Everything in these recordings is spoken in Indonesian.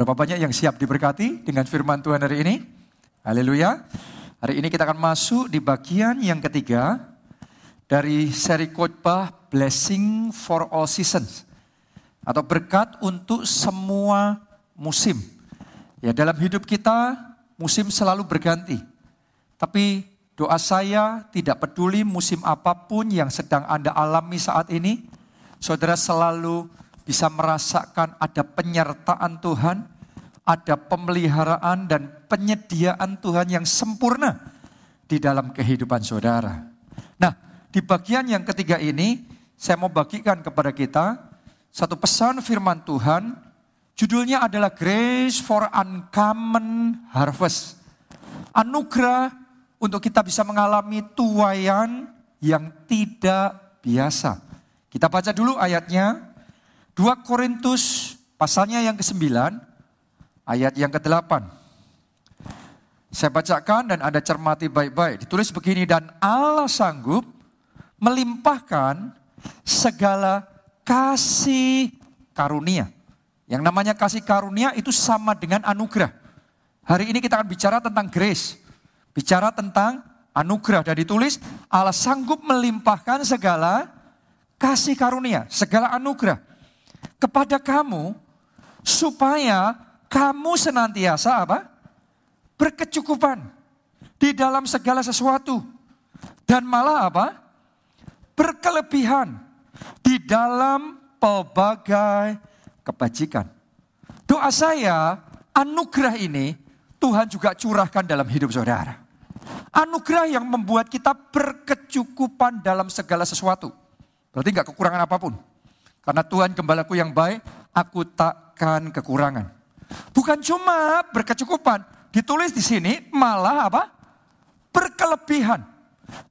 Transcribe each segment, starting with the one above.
Berapa banyak yang siap diberkati dengan firman Tuhan hari ini? Haleluya. Hari ini kita akan masuk di bagian yang ketiga dari seri khotbah Blessing for All Seasons atau berkat untuk semua musim. Ya, dalam hidup kita musim selalu berganti. Tapi doa saya tidak peduli musim apa pun yang sedang Anda alami saat ini, saudara selalu bisa merasakan ada penyertaan Tuhan, ada pemeliharaan dan penyediaan Tuhan yang sempurna di dalam kehidupan saudara. Nah, di bagian yang ketiga ini, saya mau bagikan kepada kita satu pesan firman Tuhan. Judulnya adalah Grace for Uncommon Harvest. Anugerah untuk kita bisa mengalami tuayan yang tidak biasa. Kita baca dulu ayatnya 2 Korintus pasalnya yang ke-9 ayat yang ke-8. Saya bacakan dan Anda cermati baik-baik. Ditulis begini dan Allah sanggup melimpahkan segala kasih karunia. Yang namanya kasih karunia itu sama dengan anugerah. Hari ini kita akan bicara tentang grace. Bicara tentang anugerah dan ditulis Allah sanggup melimpahkan segala kasih karunia, segala anugerah kepada kamu supaya kamu senantiasa apa? Berkecukupan di dalam segala sesuatu dan malah apa? Berkelebihan di dalam pelbagai kebajikan. Doa saya, anugerah ini Tuhan juga curahkan dalam hidup saudara. Anugerah yang membuat kita berkecukupan dalam segala sesuatu. Berarti nggak kekurangan apa pun. Karena Tuhan gembalaku yang baik, aku takkan kekurangan. Bukan cuma berkecukupan, ditulis di sini malah apa? Berkelebihan.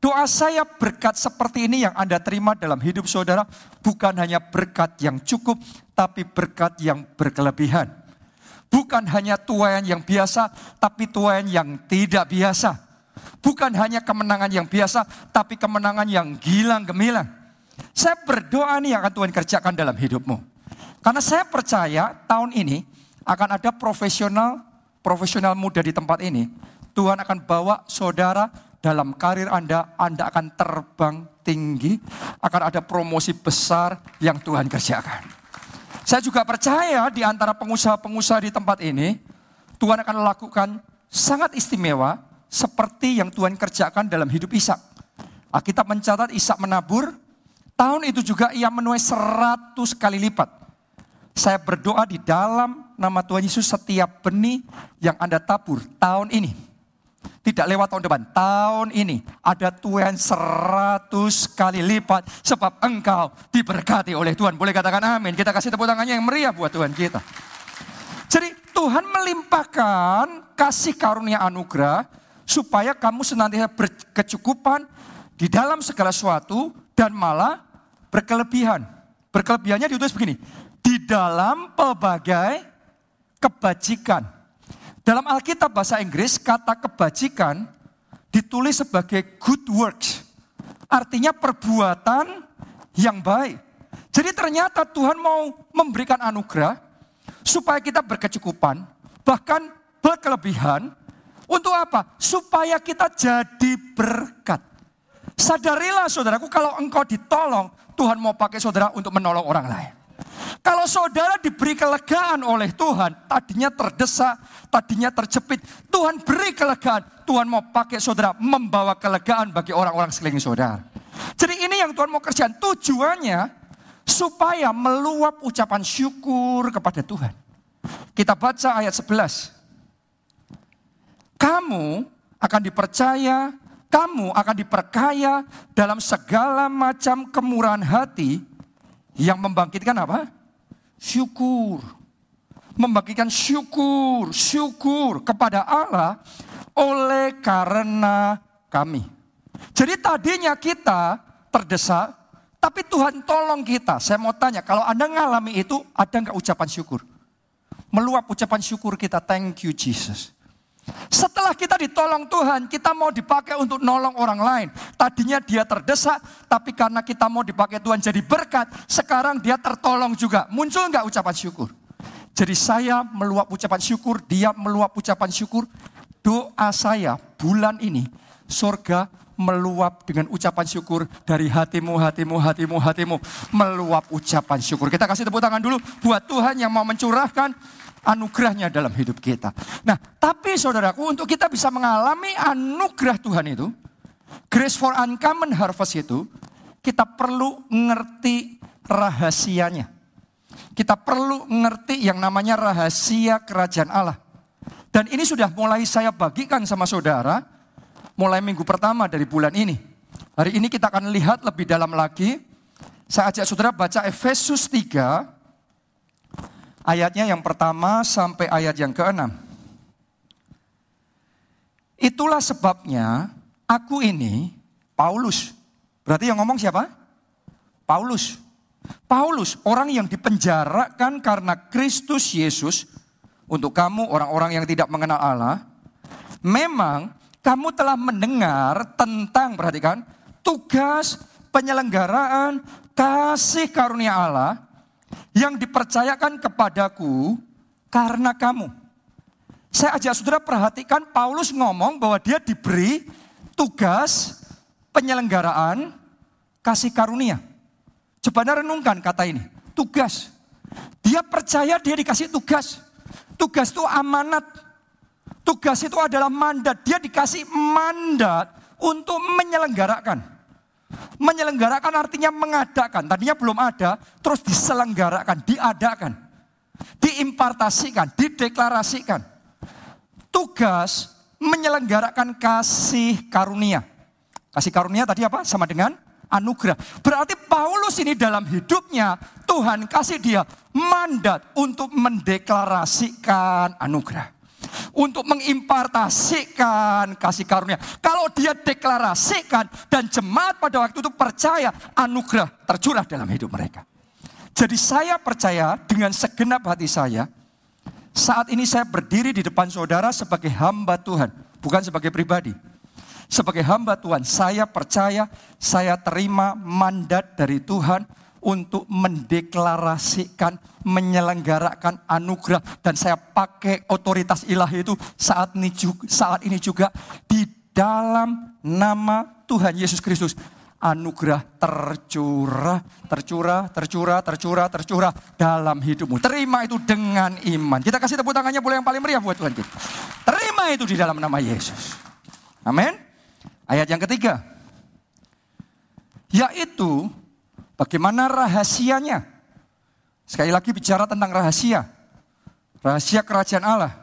Doa saya berkat seperti ini yang Anda terima dalam hidup saudara bukan hanya berkat yang cukup, tapi berkat yang berkelebihan. Bukan hanya tuayan yang biasa, tapi tuayan yang tidak biasa. Bukan hanya kemenangan yang biasa, tapi kemenangan yang gilang gemilang. Saya berdoa nih akan Tuhan kerjakan dalam hidupmu. Karena saya percaya tahun ini akan ada profesional profesional muda di tempat ini. Tuhan akan bawa saudara dalam karir Anda, Anda akan terbang tinggi, akan ada promosi besar yang Tuhan kerjakan. Saya juga percaya di antara pengusaha-pengusaha di tempat ini, Tuhan akan lakukan sangat istimewa seperti yang Tuhan kerjakan dalam hidup Ishak. Kita mencatat Ishak menabur, Tahun itu juga ia menuai seratus kali lipat. Saya berdoa di dalam nama Tuhan Yesus setiap benih yang Anda tabur tahun ini. Tidak lewat tahun depan, tahun ini ada Tuhan seratus kali lipat sebab engkau diberkati oleh Tuhan. Boleh katakan amin. Kita kasih tepuk tangannya yang meriah buat Tuhan kita. Jadi Tuhan melimpahkan kasih karunia anugerah supaya kamu senantiasa berkecukupan di dalam segala sesuatu dan malah berkelebihan. Berkelebihannya ditulis begini, di dalam pelbagai kebajikan. Dalam Alkitab bahasa Inggris kata kebajikan ditulis sebagai good works. Artinya perbuatan yang baik. Jadi ternyata Tuhan mau memberikan anugerah supaya kita berkecukupan, bahkan berkelebihan. Untuk apa? Supaya kita jadi berkat. Sadarilah saudaraku kalau engkau ditolong, Tuhan mau pakai saudara untuk menolong orang lain. Kalau saudara diberi kelegaan oleh Tuhan, tadinya terdesak, tadinya terjepit, Tuhan beri kelegaan, Tuhan mau pakai saudara membawa kelegaan bagi orang-orang sekeliling saudara. Jadi ini yang Tuhan mau kerjakan, tujuannya supaya meluap ucapan syukur kepada Tuhan. Kita baca ayat 11. Kamu akan dipercaya kamu akan diperkaya dalam segala macam kemurahan hati yang membangkitkan apa? Syukur. Membangkitkan syukur, syukur kepada Allah oleh karena kami. Jadi tadinya kita terdesak, tapi Tuhan tolong kita. Saya mau tanya, kalau Anda ngalami itu, ada nggak ucapan syukur? Meluap ucapan syukur kita, thank you Jesus. Setelah kita ditolong Tuhan, kita mau dipakai untuk nolong orang lain. Tadinya dia terdesak, tapi karena kita mau dipakai Tuhan jadi berkat, sekarang dia tertolong juga. Muncul nggak ucapan syukur? Jadi saya meluap ucapan syukur, dia meluap ucapan syukur. Doa saya bulan ini, surga meluap dengan ucapan syukur dari hatimu, hatimu, hatimu, hatimu. Meluap ucapan syukur. Kita kasih tepuk tangan dulu buat Tuhan yang mau mencurahkan anugerahnya dalam hidup kita. Nah, tapi saudaraku untuk kita bisa mengalami anugerah Tuhan itu, grace for uncommon harvest itu, kita perlu ngerti rahasianya. Kita perlu ngerti yang namanya rahasia kerajaan Allah. Dan ini sudah mulai saya bagikan sama saudara, mulai minggu pertama dari bulan ini. Hari ini kita akan lihat lebih dalam lagi. Saya ajak saudara baca Efesus 3, ayatnya yang pertama sampai ayat yang keenam. Itulah sebabnya aku ini, Paulus. Berarti yang ngomong siapa? Paulus. Paulus, orang yang dipenjarakan karena Kristus Yesus, untuk kamu orang-orang yang tidak mengenal Allah, memang kamu telah mendengar tentang, perhatikan, tugas penyelenggaraan kasih karunia Allah yang dipercayakan kepadaku karena kamu. Saya ajak saudara perhatikan Paulus ngomong bahwa dia diberi tugas penyelenggaraan kasih karunia. Coba renungkan kata ini. Tugas. Dia percaya dia dikasih tugas. Tugas itu amanat. Tugas itu adalah mandat. Dia dikasih mandat untuk menyelenggarakan. Menyelenggarakan artinya mengadakan. Tadinya belum ada, terus diselenggarakan, diadakan. Diimpartasikan, dideklarasikan. Tugas menyelenggarakan kasih karunia. Kasih karunia tadi apa? Sama dengan anugerah. Berarti Paulus ini dalam hidupnya Tuhan kasih dia mandat untuk mendeklarasikan anugerah. Untuk mengimpartasikan kasih karunia. Kalau dia deklarasikan dan jemaat pada waktu itu percaya anugerah tercurah dalam hidup mereka. Jadi saya percaya dengan segenap hati saya, saat ini saya berdiri di depan saudara sebagai hamba Tuhan, bukan sebagai pribadi sebagai hamba Tuhan, saya percaya, saya terima mandat dari Tuhan untuk mendeklarasikan, menyelenggarakan anugerah dan saya pakai otoritas ilahi itu saat ini juga, saat ini juga di dalam nama Tuhan Yesus Kristus anugerah tercurah, tercurah, tercurah, tercurah, tercurah dalam hidupmu. Terima itu dengan iman. Kita kasih tepuk tangannya boleh yang paling meriah buat Tuhan kita. Terima itu di dalam nama Yesus. Amin. Ayat yang ketiga. Yaitu bagaimana rahasianya. Sekali lagi bicara tentang rahasia. Rahasia kerajaan Allah.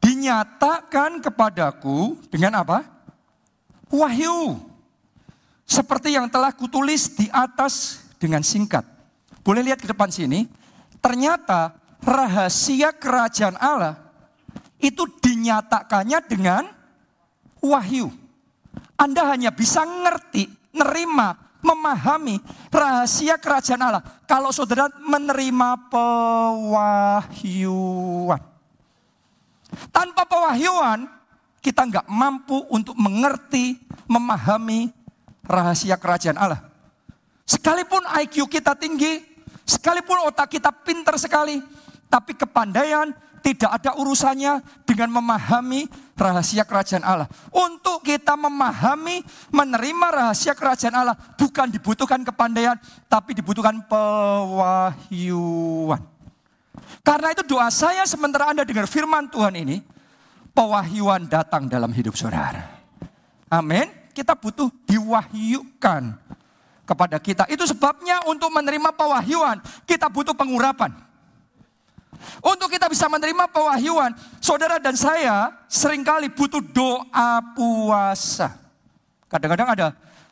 Dinyatakan kepadaku dengan apa? Wahyu. Seperti yang telah kutulis di atas dengan singkat. Boleh lihat ke depan sini. Ternyata rahasia kerajaan Allah itu dinyatakannya dengan wahyu. Anda hanya bisa ngerti, nerima, memahami rahasia kerajaan Allah. Kalau saudara menerima pewahyuan. Tanpa pewahyuan, kita nggak mampu untuk mengerti, memahami rahasia kerajaan Allah. Sekalipun IQ kita tinggi, sekalipun otak kita pintar sekali, tapi kepandaian, tidak ada urusannya dengan memahami rahasia kerajaan Allah. Untuk kita memahami, menerima rahasia kerajaan Allah bukan dibutuhkan kepandaian, tapi dibutuhkan pewahyuan. Karena itu doa saya sementara Anda dengar firman Tuhan ini, pewahyuan datang dalam hidup saudara. Amin. Kita butuh diwahyukan kepada kita. Itu sebabnya untuk menerima pewahyuan, kita butuh pengurapan. Untuk kita bisa menerima pewahyuan, saudara dan saya sering kali butuh doa puasa. Kadang-kadang ada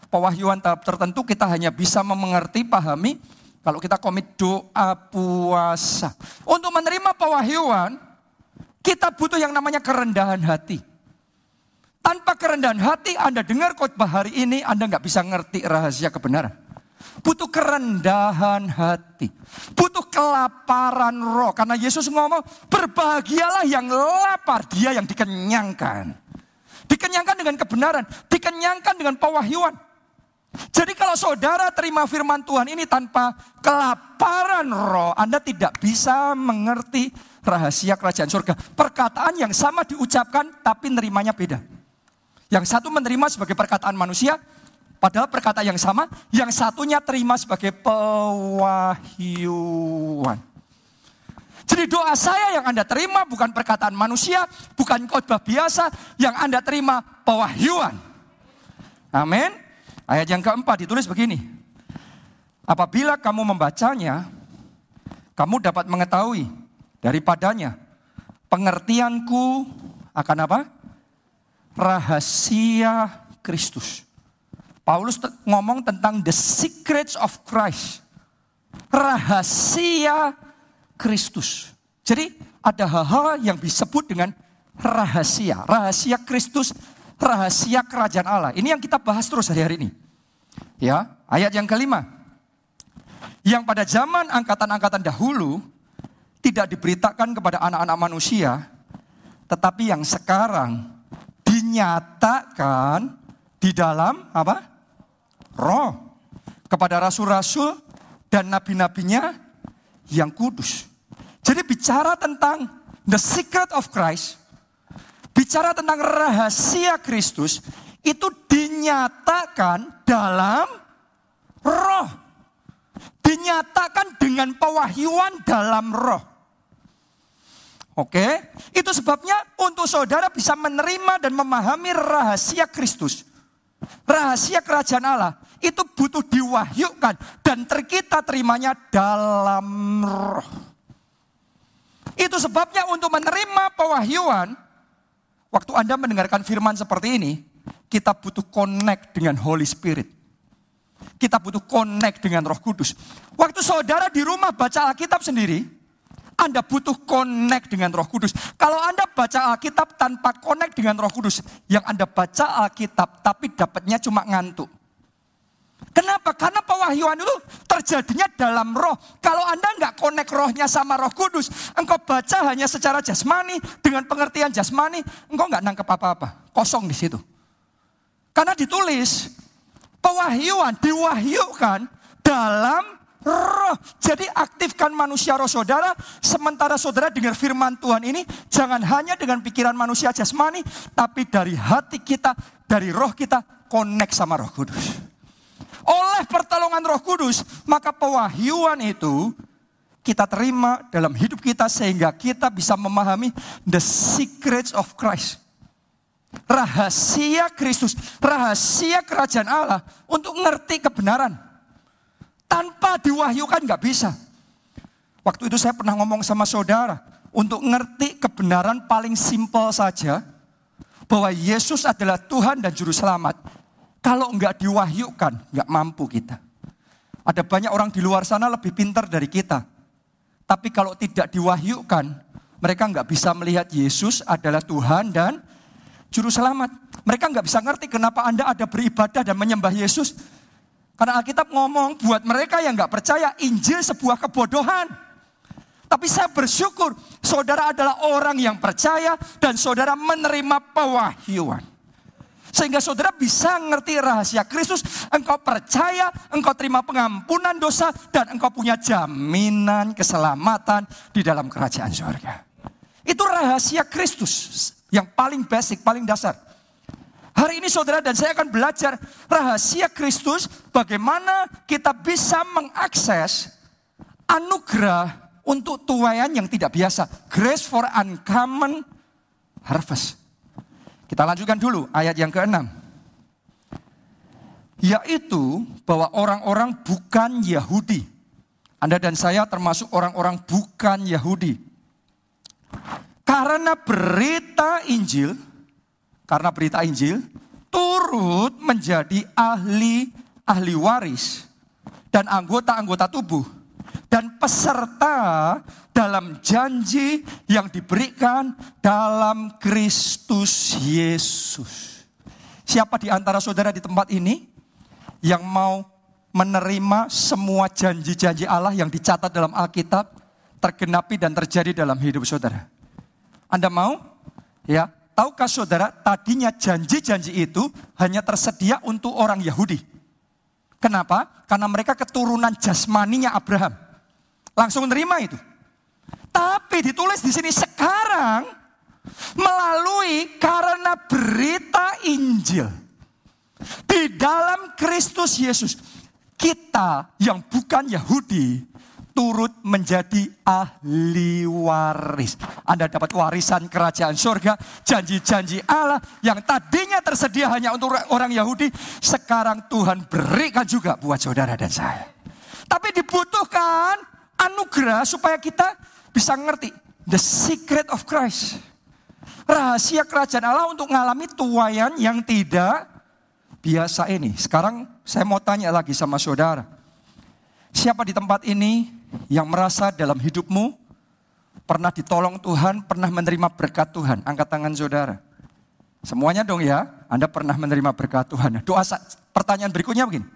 pewahyuan tahap tertentu kita hanya bisa mengerti, pahami kalau kita komit doa puasa. Untuk menerima pewahyuan, kita butuh yang namanya kerendahan hati. Tanpa kerendahan hati, Anda dengar khotbah hari ini, Anda nggak bisa ngerti rahasia kebenaran. Butuh kerendahan hati. Butuh kelaparan roh. Karena Yesus ngomong, berbahagialah yang lapar, dia yang dikenyangkan. Dikenyangkan dengan kebenaran, dikenyangkan dengan pewahyuan. Jadi kalau saudara terima firman Tuhan ini tanpa kelaparan roh, Anda tidak bisa mengerti rahasia kerajaan surga. Perkataan yang sama diucapkan tapi nerimanya beda. Yang satu menerima sebagai perkataan manusia, padahal perkataan yang sama, yang satunya terima sebagai pewahyuan. Jadi doa saya yang Anda terima bukan perkataan manusia, bukan khotbah biasa, yang Anda terima pewahyuan. Amin. Ayat yang keempat ditulis begini. Apabila kamu membacanya, kamu dapat mengetahui daripadanya pengertianku akan apa? Rahasia Kristus. Paulus ngomong tentang the secrets of Christ. Rahasia Kristus. Jadi ada hal-hal yang disebut dengan rahasia. Rahasia Kristus rahasia kerajaan Allah. Ini yang kita bahas terus hari-hari ini. Ya, ayat yang kelima. Yang pada zaman angkatan-angkatan dahulu tidak diberitakan kepada anak-anak manusia, tetapi yang sekarang dinyatakan di dalam apa? Roh kepada rasul-rasul dan nabi-nabinya yang kudus. Jadi bicara tentang the secret of Christ, bicara tentang rahasia Kristus itu dinyatakan dalam roh. Dinyatakan dengan pewahyuan dalam roh. Oke, itu sebabnya untuk saudara bisa menerima dan memahami rahasia Kristus. Rahasia kerajaan Allah itu butuh diwahyukan dan terkita terimanya dalam roh. Itu sebabnya untuk menerima pewahyuan, Waktu Anda mendengarkan firman seperti ini, kita butuh connect dengan Holy Spirit. Kita butuh connect dengan Roh Kudus. Waktu saudara di rumah baca Alkitab sendiri, Anda butuh connect dengan Roh Kudus. Kalau Anda baca Alkitab tanpa connect dengan Roh Kudus, yang Anda baca Alkitab tapi dapatnya cuma ngantuk. Kenapa? Karena pewahyuan itu terjadinya dalam roh. Kalau Anda nggak konek rohnya sama roh kudus, engkau baca hanya secara jasmani, dengan pengertian jasmani, engkau nggak nangkep apa-apa. Kosong di situ. Karena ditulis, pewahyuan diwahyukan dalam roh. Jadi aktifkan manusia roh saudara, sementara saudara dengar firman Tuhan ini, jangan hanya dengan pikiran manusia jasmani, tapi dari hati kita, dari roh kita, connect sama roh kudus oleh pertolongan Roh Kudus, maka pewahyuan itu kita terima dalam hidup kita sehingga kita bisa memahami the secrets of Christ. Rahasia Kristus, rahasia kerajaan Allah untuk ngerti kebenaran. Tanpa diwahyukan nggak bisa. Waktu itu saya pernah ngomong sama saudara, untuk ngerti kebenaran paling simpel saja, bahwa Yesus adalah Tuhan dan Juru Selamat, kalau enggak diwahyukan, enggak mampu kita. Ada banyak orang di luar sana lebih pintar dari kita. Tapi kalau tidak diwahyukan, mereka enggak bisa melihat Yesus adalah Tuhan dan Juru Selamat. Mereka enggak bisa ngerti kenapa Anda ada beribadah dan menyembah Yesus. Karena Alkitab ngomong buat mereka yang enggak percaya Injil sebuah kebodohan. Tapi saya bersyukur saudara adalah orang yang percaya dan saudara menerima pewahyuan. Sehingga saudara bisa ngerti rahasia Kristus. Engkau percaya, engkau terima pengampunan dosa. Dan engkau punya jaminan keselamatan di dalam kerajaan surga. Itu rahasia Kristus yang paling basic, paling dasar. Hari ini saudara dan saya akan belajar rahasia Kristus. Bagaimana kita bisa mengakses anugerah untuk tuayan yang tidak biasa. Grace for uncommon harvest. Kita lanjutkan dulu ayat yang ke-6. Yaitu bahwa orang-orang bukan Yahudi. Anda dan saya termasuk orang-orang bukan Yahudi. Karena berita Injil, karena berita Injil, turut menjadi ahli ahli waris dan anggota-anggota tubuh dan peserta dalam janji yang diberikan dalam Kristus Yesus. Siapa di antara saudara di tempat ini yang mau menerima semua janji-janji Allah yang dicatat dalam Alkitab tergenapi dan terjadi dalam hidup saudara? Anda mau? Ya, tahukah saudara tadinya janji-janji itu hanya tersedia untuk orang Yahudi? Kenapa? Karena mereka keturunan jasmaninya Abraham. Langsung menerima itu. Tapi ditulis di sini sekarang melalui karena berita Injil. Di dalam Kristus Yesus. Kita yang bukan Yahudi turut menjadi ahli waris. Anda dapat warisan kerajaan surga, janji-janji Allah yang tadinya tersedia hanya untuk orang Yahudi, sekarang Tuhan berikan juga buat saudara dan saya. Tapi dibutuhkan anugerah supaya kita bisa ngerti the secret of Christ. Rahasia kerajaan Allah untuk mengalami tuayan yang tidak biasa ini. Sekarang saya mau tanya lagi sama saudara. Siapa di tempat ini yang merasa dalam hidupmu pernah ditolong Tuhan, pernah menerima berkat Tuhan. Angkat tangan saudara. Semuanya dong ya, Anda pernah menerima berkat Tuhan. Doa pertanyaan berikutnya begini.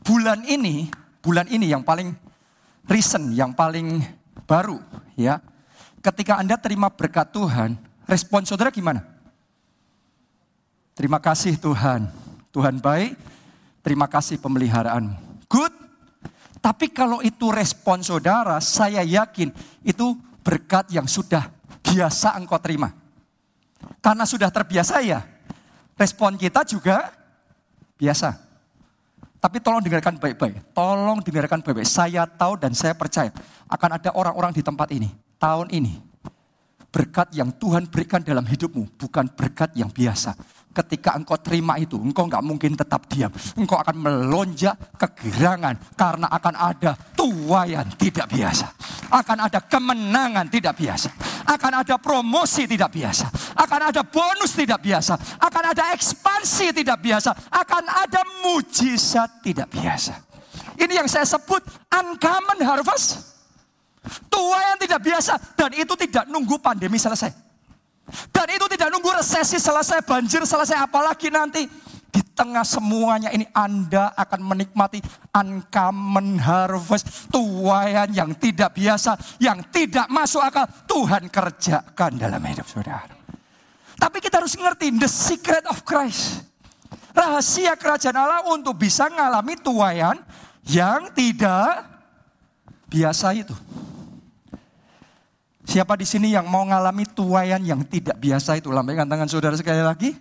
Bulan ini, bulan ini yang paling recent, yang paling baru ya. Ketika Anda terima berkat Tuhan, respon saudara gimana? Terima kasih Tuhan. Tuhan baik, terima kasih pemeliharaanmu. Good, tapi kalau itu respon saudara, saya yakin itu berkat yang sudah biasa engkau terima. Karena sudah terbiasa ya, respon kita juga biasa. Tapi tolong dengarkan baik-baik, tolong dengarkan baik-baik. Saya tahu dan saya percaya akan ada orang-orang di tempat ini, tahun ini. Berkat yang Tuhan berikan dalam hidupmu bukan berkat yang biasa ketika engkau terima itu, engkau nggak mungkin tetap diam. Engkau akan melonjak kegirangan karena akan ada tuayan tidak biasa. Akan ada kemenangan tidak biasa. Akan ada promosi tidak biasa. Akan ada bonus tidak biasa. Akan ada ekspansi tidak biasa. Akan ada mujizat tidak biasa. Ini yang saya sebut uncommon harvest. Tuayan tidak biasa. Dan itu tidak nunggu pandemi selesai. Dan itu tidak nunggu resesi selesai, banjir selesai, apalagi nanti. Di tengah semuanya ini Anda akan menikmati uncommon harvest. Tuayan yang tidak biasa, yang tidak masuk akal. Tuhan kerjakan dalam hidup saudara. Tapi kita harus ngerti the secret of Christ. Rahasia kerajaan Allah untuk bisa mengalami tuayan yang tidak biasa itu. Siapa di sini yang mau mengalami tuayan yang tidak biasa itu? Lambaikan tangan saudara sekali lagi.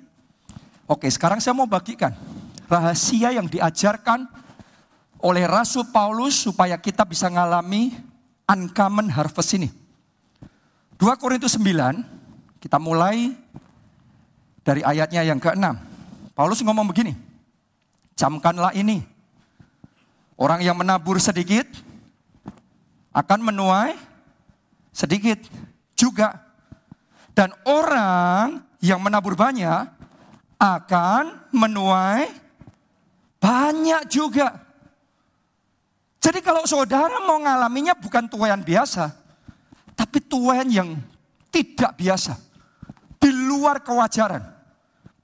Oke, sekarang saya mau bagikan rahasia yang diajarkan oleh Rasul Paulus supaya kita bisa mengalami uncommon harvest ini. 2 Korintus 9, kita mulai dari ayatnya yang ke-6. Paulus ngomong begini, camkanlah ini, orang yang menabur sedikit akan menuai sedikit juga. Dan orang yang menabur banyak akan menuai banyak juga. Jadi kalau saudara mau ngalaminya bukan tuayan biasa, tapi tuayan yang tidak biasa. Di luar kewajaran.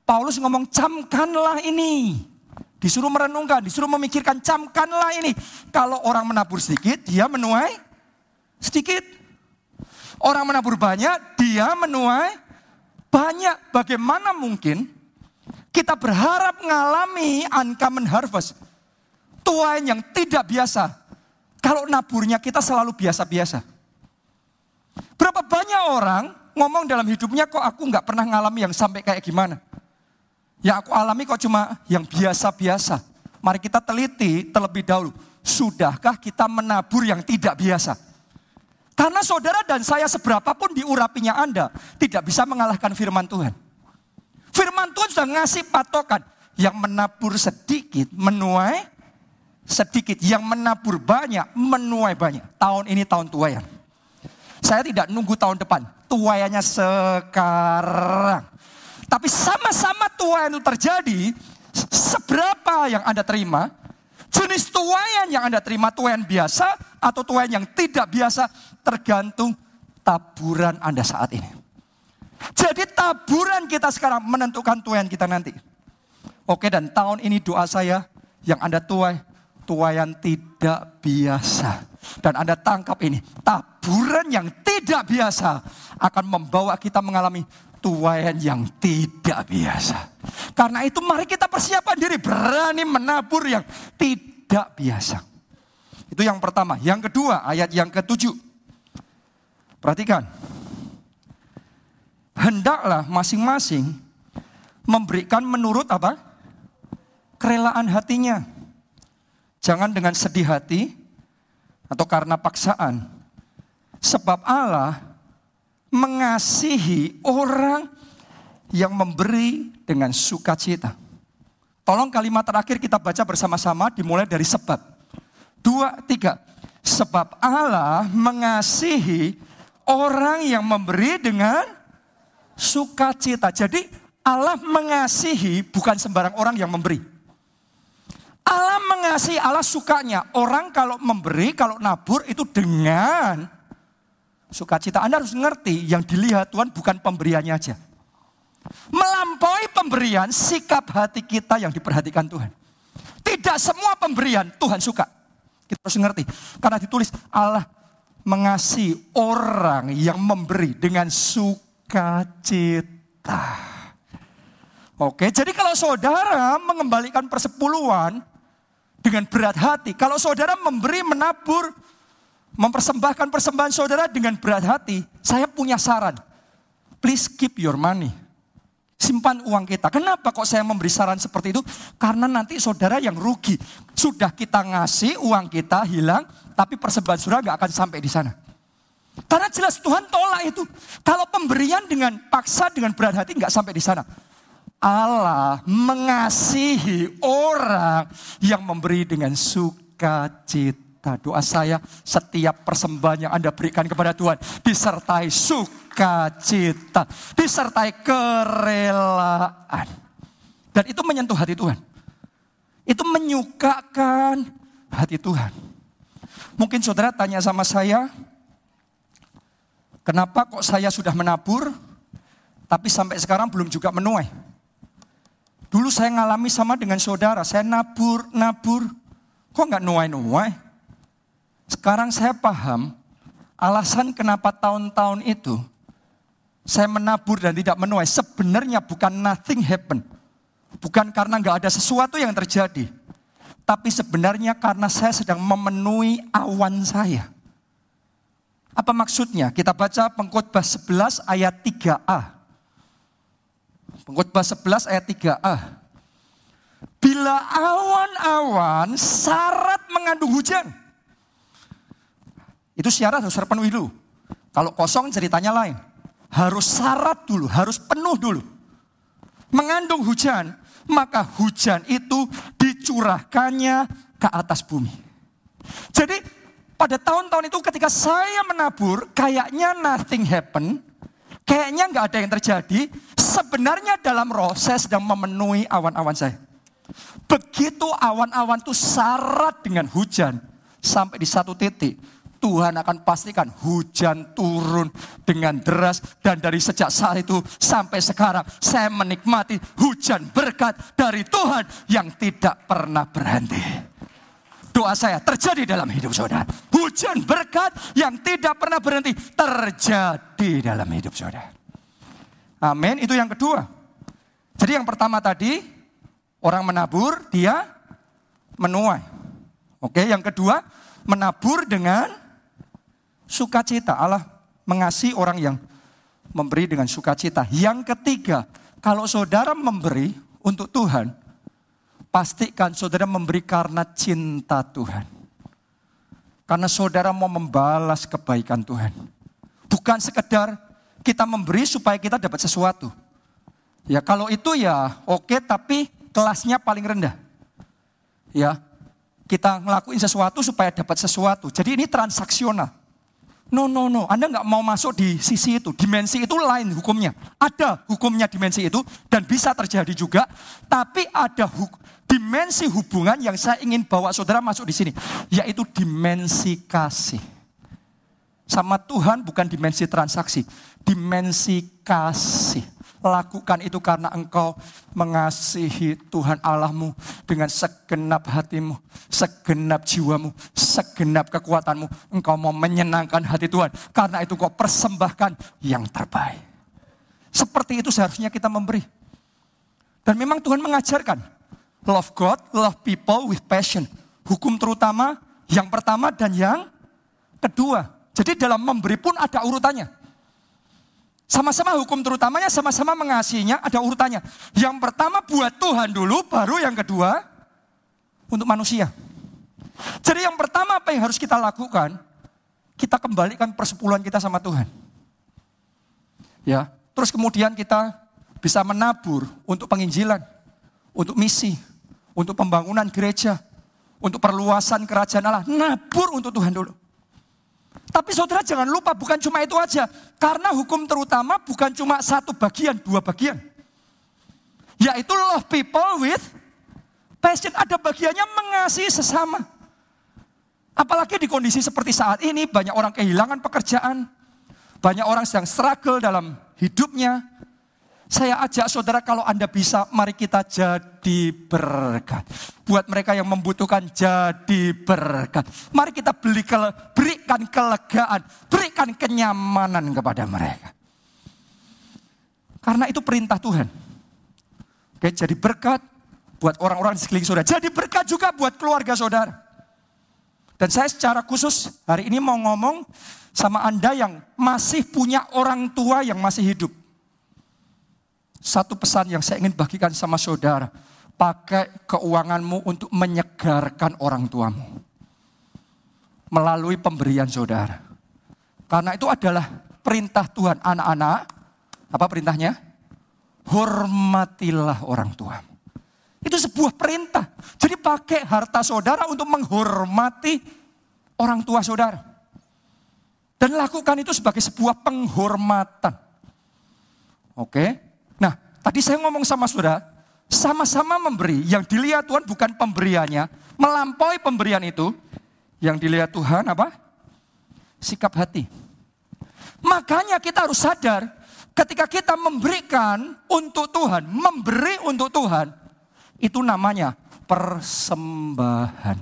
Paulus ngomong camkanlah ini. Disuruh merenungkan, disuruh memikirkan camkanlah ini. Kalau orang menabur sedikit, dia menuai sedikit. Orang menabur banyak, dia menuai banyak. Bagaimana mungkin kita berharap mengalami uncommon harvest. Tuain yang tidak biasa. Kalau naburnya kita selalu biasa-biasa. Berapa banyak orang ngomong dalam hidupnya kok aku nggak pernah ngalami yang sampai kayak gimana. Yang aku alami kok cuma yang biasa-biasa. Mari kita teliti terlebih dahulu. Sudahkah kita menabur yang tidak biasa? Karena saudara dan saya seberapapun diurapinya Anda tidak bisa mengalahkan firman Tuhan. Firman Tuhan sudah ngasih patokan. Yang menabur sedikit menuai sedikit. Yang menabur banyak menuai banyak. Tahun ini tahun tuayan. Saya tidak nunggu tahun depan. Tuayannya sekarang. Tapi sama-sama tuayan itu terjadi. Seberapa yang Anda terima, Jenis tuayan yang Anda terima tuayan biasa atau tuayan yang tidak biasa tergantung taburan Anda saat ini. Jadi taburan kita sekarang menentukan tuayan kita nanti. Oke dan tahun ini doa saya yang Anda tuai, tuayan tidak biasa. Dan Anda tangkap ini, taburan yang tidak biasa akan membawa kita mengalami tuayan yang tidak biasa. Karena itu mari kita persiapkan diri berani menabur yang tidak biasa. Itu yang pertama. Yang kedua, ayat yang ketujuh. Perhatikan. Hendaklah masing-masing memberikan menurut apa? Kerelaan hatinya. Jangan dengan sedih hati atau karena paksaan. Sebab Allah mengasihi orang yang memberi dengan sukacita. Tolong kalimat terakhir kita baca bersama-sama dimulai dari sebab. Dua, tiga. Sebab Allah mengasihi orang yang memberi dengan sukacita. Jadi Allah mengasihi bukan sembarang orang yang memberi. Allah mengasihi, Allah sukanya. Orang kalau memberi, kalau nabur itu dengan sukacita. Anda harus ngerti yang dilihat Tuhan bukan pemberiannya aja. Melampaui pemberian, sikap hati kita yang diperhatikan Tuhan. Tidak semua pemberian Tuhan suka. Kita harus ngerti. Karena ditulis Allah mengasihi orang yang memberi dengan sukacita. Oke, jadi kalau saudara mengembalikan persepuluhan dengan berat hati, kalau saudara memberi menabur mempersembahkan persembahan saudara dengan berat hati, saya punya saran. Please keep your money. Simpan uang kita. Kenapa kok saya memberi saran seperti itu? Karena nanti saudara yang rugi. Sudah kita ngasih uang kita hilang, tapi persembahan saudara nggak akan sampai di sana. Karena jelas Tuhan tolak itu. Kalau pemberian dengan paksa, dengan berat hati nggak sampai di sana. Allah mengasihi orang yang memberi dengan sukacita kita. Doa saya setiap persembahan yang Anda berikan kepada Tuhan disertai sukacita, disertai kerelaan. Dan itu menyentuh hati Tuhan. Itu menyukakan hati Tuhan. Mungkin saudara tanya sama saya, kenapa kok saya sudah menabur, tapi sampai sekarang belum juga menuai. Dulu saya ngalami sama dengan saudara, saya nabur, nabur, kok nggak nuai-nuai? Sekarang saya paham alasan kenapa tahun-tahun itu saya menabur dan tidak menuai. Sebenarnya bukan nothing happen. Bukan karena nggak ada sesuatu yang terjadi. Tapi sebenarnya karena saya sedang memenuhi awan saya. Apa maksudnya? Kita baca pengkhotbah 11 ayat 3a. Pengkhotbah 11 ayat 3a. Bila awan-awan syarat mengandung hujan itu syarat harus terpenuhi dulu. Kalau kosong ceritanya lain. Harus syarat dulu, harus penuh dulu. Mengandung hujan, maka hujan itu dicurahkannya ke atas bumi. Jadi pada tahun-tahun itu ketika saya menabur, kayaknya nothing happen, kayaknya nggak ada yang terjadi. Sebenarnya dalam roh saya sedang memenuhi awan-awan saya. Begitu awan-awan itu syarat dengan hujan sampai di satu titik, Tuhan akan pastikan hujan turun dengan deras dan dari sejak saat itu sampai sekarang saya menikmati hujan berkat dari Tuhan yang tidak pernah berhenti. Doa saya terjadi dalam hidup saudara. Hujan berkat yang tidak pernah berhenti terjadi dalam hidup saudara. Amin. Itu yang kedua. Jadi yang pertama tadi orang menabur dia menuai. Oke, yang kedua menabur dengan Sukacita, Allah mengasihi orang yang memberi dengan sukacita. Yang ketiga, kalau saudara memberi untuk Tuhan, pastikan saudara memberi karena cinta Tuhan. Karena saudara mau membalas kebaikan Tuhan. Bukan sekedar kita memberi supaya kita dapat sesuatu. Ya kalau itu ya oke tapi kelasnya paling rendah. Ya kita ngelakuin sesuatu supaya dapat sesuatu. Jadi ini transaksional. No, no, no. Anda nggak mau masuk di sisi itu. Dimensi itu lain hukumnya. Ada hukumnya dimensi itu dan bisa terjadi juga. Tapi ada huk dimensi hubungan yang saya ingin bawa saudara masuk di sini. Yaitu dimensi kasih. Sama Tuhan bukan dimensi transaksi. Dimensi kasih. Lakukan itu karena engkau mengasihi Tuhan Allahmu dengan segenap hatimu, segenap jiwamu, segenap kekuatanmu. Engkau mau menyenangkan hati Tuhan. Karena itu kau persembahkan yang terbaik. Seperti itu seharusnya kita memberi. Dan memang Tuhan mengajarkan, love God, love people with passion. Hukum terutama yang pertama dan yang kedua. Jadi dalam memberi pun ada urutannya. Sama-sama hukum terutamanya, sama-sama mengasihinya, ada urutannya. Yang pertama buat Tuhan dulu, baru yang kedua untuk manusia. Jadi yang pertama apa yang harus kita lakukan? Kita kembalikan persepuluhan kita sama Tuhan. Ya, terus kemudian kita bisa menabur untuk penginjilan, untuk misi, untuk pembangunan gereja, untuk perluasan kerajaan Allah. Nabur untuk Tuhan dulu. Tapi saudara jangan lupa bukan cuma itu aja. Karena hukum terutama bukan cuma satu bagian, dua bagian. Yaitu love people with passion. Ada bagiannya mengasihi sesama. Apalagi di kondisi seperti saat ini banyak orang kehilangan pekerjaan. Banyak orang sedang struggle dalam hidupnya. Saya ajak saudara kalau Anda bisa, mari kita jadi berkat. Buat mereka yang membutuhkan jadi berkat. Mari kita beli ke, berikan kelegaan, berikan kenyamanan kepada mereka. Karena itu perintah Tuhan. Oke, jadi berkat buat orang-orang di sekeliling saudara. Jadi berkat juga buat keluarga saudara. Dan saya secara khusus hari ini mau ngomong sama Anda yang masih punya orang tua yang masih hidup. Satu pesan yang saya ingin bagikan sama saudara. Pakai keuanganmu untuk menyegarkan orang tuamu. Melalui pemberian saudara. Karena itu adalah perintah Tuhan anak-anak. Apa perintahnya? Hormatilah orang tuamu. Itu sebuah perintah. Jadi pakai harta saudara untuk menghormati orang tua saudara. Dan lakukan itu sebagai sebuah penghormatan. Oke. Tadi saya ngomong sama saudara, sama-sama memberi. Yang dilihat Tuhan bukan pemberiannya, melampaui pemberian itu. Yang dilihat Tuhan apa? Sikap hati. Makanya kita harus sadar, ketika kita memberikan untuk Tuhan, memberi untuk Tuhan, itu namanya persembahan.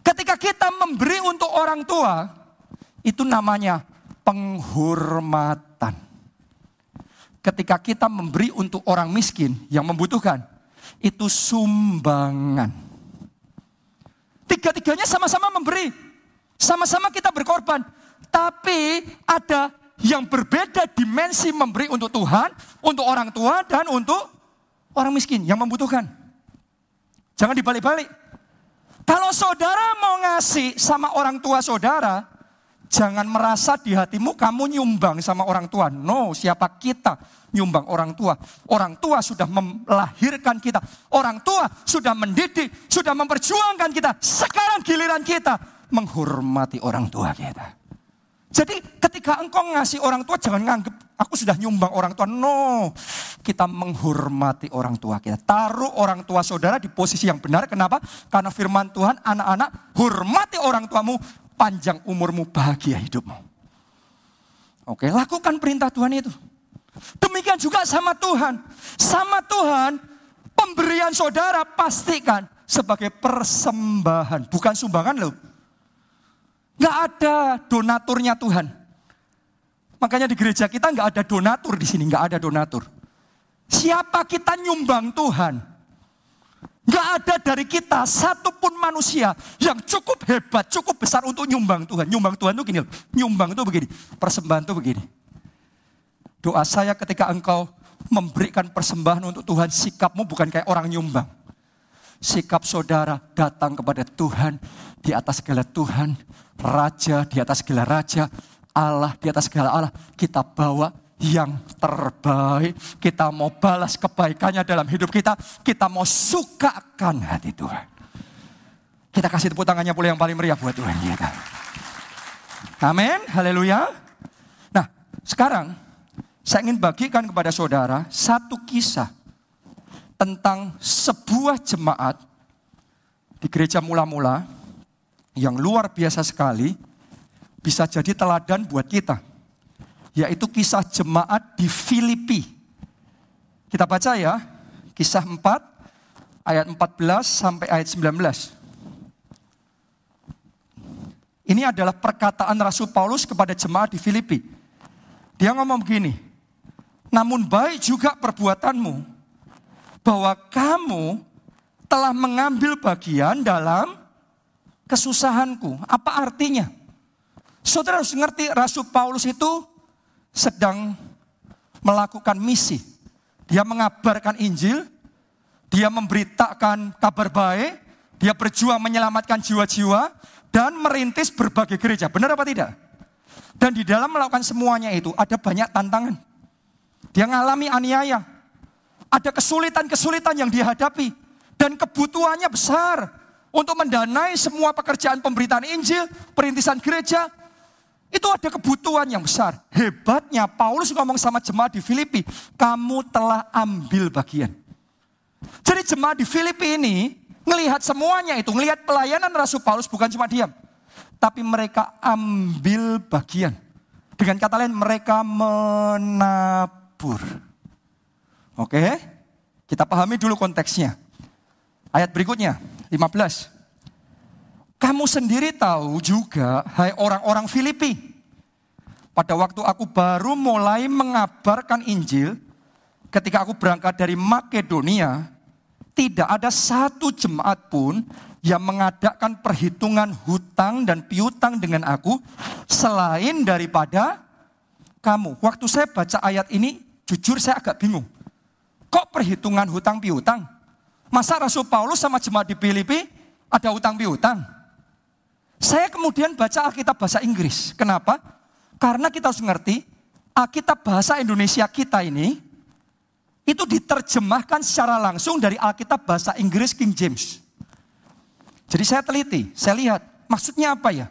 Ketika kita memberi untuk orang tua, itu namanya penghormatan ketika kita memberi untuk orang miskin yang membutuhkan, itu sumbangan. Tiga-tiganya sama-sama memberi, sama-sama kita berkorban, tapi ada yang berbeda dimensi memberi untuk Tuhan, untuk orang tua, dan untuk orang miskin yang membutuhkan. Jangan dibalik-balik. Kalau saudara mau ngasih sama orang tua saudara, Jangan merasa di hatimu kamu nyumbang sama orang tua. No, siapa kita nyumbang orang tua? Orang tua sudah melahirkan kita. Orang tua sudah mendidik, sudah memperjuangkan kita. Sekarang giliran kita menghormati orang tua kita. Jadi ketika engkau ngasih orang tua jangan nganggep aku sudah nyumbang orang tua. No, kita menghormati orang tua kita. Taruh orang tua saudara di posisi yang benar. Kenapa? Karena firman Tuhan anak-anak hormati orang tuamu panjang umurmu, bahagia hidupmu. Oke, lakukan perintah Tuhan itu. Demikian juga sama Tuhan. Sama Tuhan, pemberian saudara pastikan sebagai persembahan. Bukan sumbangan loh. Gak ada donaturnya Tuhan. Makanya di gereja kita nggak ada donatur di sini, nggak ada donatur. Siapa kita nyumbang Tuhan? Gak ada dari kita satupun manusia yang cukup hebat, cukup besar untuk nyumbang Tuhan. Nyumbang Tuhan itu gini, nyumbang itu begini, persembahan itu begini. Doa saya ketika engkau memberikan persembahan untuk Tuhan, sikapmu bukan kayak orang nyumbang. Sikap saudara datang kepada Tuhan, di atas segala Tuhan, Raja di atas segala Raja, Allah di atas segala Allah. Kita bawa yang terbaik. Kita mau balas kebaikannya dalam hidup kita. Kita mau sukakan hati Tuhan. Kita kasih tepuk tangannya pula yang paling meriah buat Tuhan kita. Amin. Haleluya. Nah, sekarang saya ingin bagikan kepada saudara satu kisah tentang sebuah jemaat di gereja mula-mula yang luar biasa sekali bisa jadi teladan buat kita yaitu kisah jemaat di Filipi. Kita baca ya, kisah 4 ayat 14 sampai ayat 19. Ini adalah perkataan Rasul Paulus kepada jemaat di Filipi. Dia ngomong begini, namun baik juga perbuatanmu bahwa kamu telah mengambil bagian dalam kesusahanku. Apa artinya? Saudara harus ngerti Rasul Paulus itu sedang melakukan misi. Dia mengabarkan Injil, dia memberitakan kabar baik, dia berjuang menyelamatkan jiwa-jiwa, dan merintis berbagai gereja. Benar apa tidak? Dan di dalam melakukan semuanya itu ada banyak tantangan. Dia mengalami aniaya. Ada kesulitan-kesulitan yang dihadapi. Dan kebutuhannya besar untuk mendanai semua pekerjaan pemberitaan Injil, perintisan gereja. Itu ada kebutuhan yang besar. Hebatnya Paulus ngomong sama jemaat di Filipi, kamu telah ambil bagian. Jadi jemaat di Filipi ini ngelihat semuanya itu, ngelihat pelayanan Rasul Paulus bukan cuma diam. Tapi mereka ambil bagian. Dengan kata lain mereka menabur. Oke, kita pahami dulu konteksnya. Ayat berikutnya, 15. Kamu sendiri tahu juga, hai orang-orang Filipi, pada waktu aku baru mulai mengabarkan Injil, ketika aku berangkat dari Makedonia, tidak ada satu jemaat pun yang mengadakan perhitungan hutang dan piutang dengan aku selain daripada kamu. Waktu saya baca ayat ini, jujur saya agak bingung. Kok perhitungan hutang piutang? Masa Rasul Paulus sama jemaat di Filipi ada utang piutang? Saya kemudian baca Alkitab bahasa Inggris. Kenapa? Karena kita harus mengerti Alkitab bahasa Indonesia kita ini itu diterjemahkan secara langsung dari Alkitab bahasa Inggris King James. Jadi saya teliti, saya lihat maksudnya apa ya?